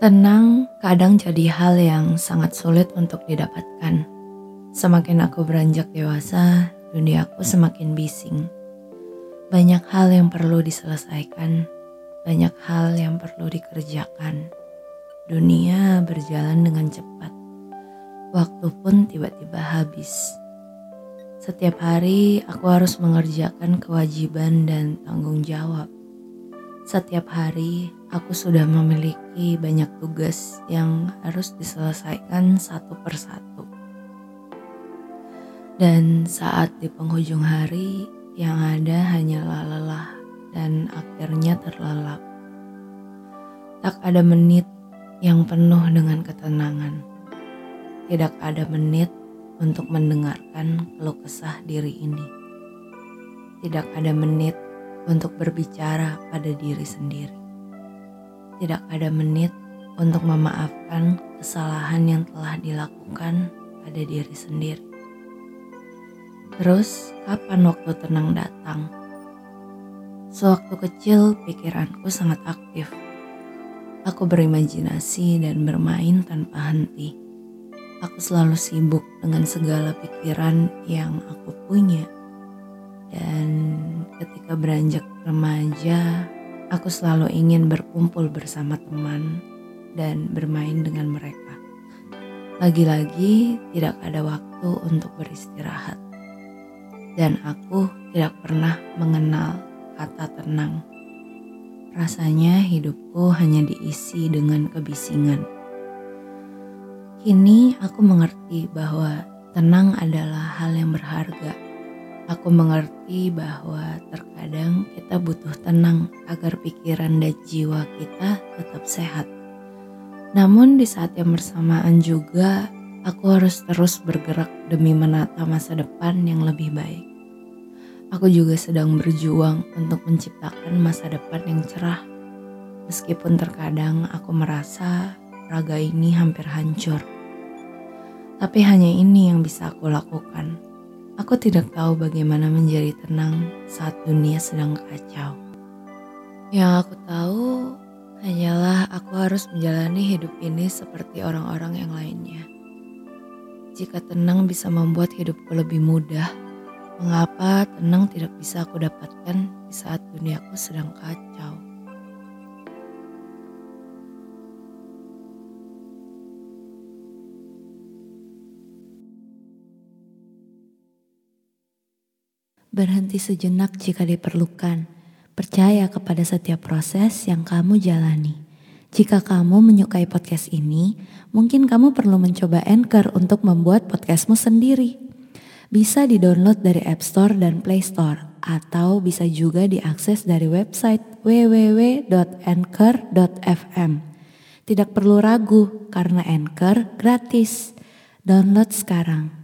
Tenang kadang jadi hal yang sangat sulit untuk didapatkan. Semakin aku beranjak dewasa, duniaku semakin bising. Banyak hal yang perlu diselesaikan, banyak hal yang perlu dikerjakan. Dunia berjalan dengan cepat. Waktu pun tiba-tiba habis. Setiap hari aku harus mengerjakan kewajiban dan tanggung jawab. Setiap hari aku sudah memiliki banyak tugas yang harus diselesaikan satu persatu. Dan saat di penghujung hari, yang ada hanyalah lelah dan akhirnya terlelap. Tak ada menit yang penuh dengan ketenangan. Tidak ada menit untuk mendengarkan keluh kesah diri ini. Tidak ada menit untuk berbicara pada diri sendiri tidak ada menit untuk memaafkan kesalahan yang telah dilakukan pada diri sendiri. Terus, kapan waktu tenang datang? Sewaktu kecil, pikiranku sangat aktif. Aku berimajinasi dan bermain tanpa henti. Aku selalu sibuk dengan segala pikiran yang aku punya. Dan ketika beranjak remaja, Aku selalu ingin berkumpul bersama teman dan bermain dengan mereka. Lagi-lagi tidak ada waktu untuk beristirahat. Dan aku tidak pernah mengenal kata tenang. Rasanya hidupku hanya diisi dengan kebisingan. Kini aku mengerti bahwa tenang adalah hal yang berharga Aku mengerti bahwa terkadang kita butuh tenang agar pikiran dan jiwa kita tetap sehat. Namun di saat yang bersamaan juga aku harus terus bergerak demi menata masa depan yang lebih baik. Aku juga sedang berjuang untuk menciptakan masa depan yang cerah. Meskipun terkadang aku merasa raga ini hampir hancur. Tapi hanya ini yang bisa aku lakukan Aku tidak tahu bagaimana menjadi tenang saat dunia sedang kacau. Yang aku tahu hanyalah aku harus menjalani hidup ini seperti orang-orang yang lainnya. Jika tenang bisa membuat hidupku lebih mudah, mengapa tenang tidak bisa aku dapatkan di saat duniaku sedang kacau? Berhenti sejenak jika diperlukan. Percaya kepada setiap proses yang kamu jalani. Jika kamu menyukai podcast ini, mungkin kamu perlu mencoba Anchor untuk membuat podcastmu sendiri. Bisa di-download dari App Store dan Play Store, atau bisa juga diakses dari website www.anchor.fm. Tidak perlu ragu, karena Anchor gratis. Download sekarang.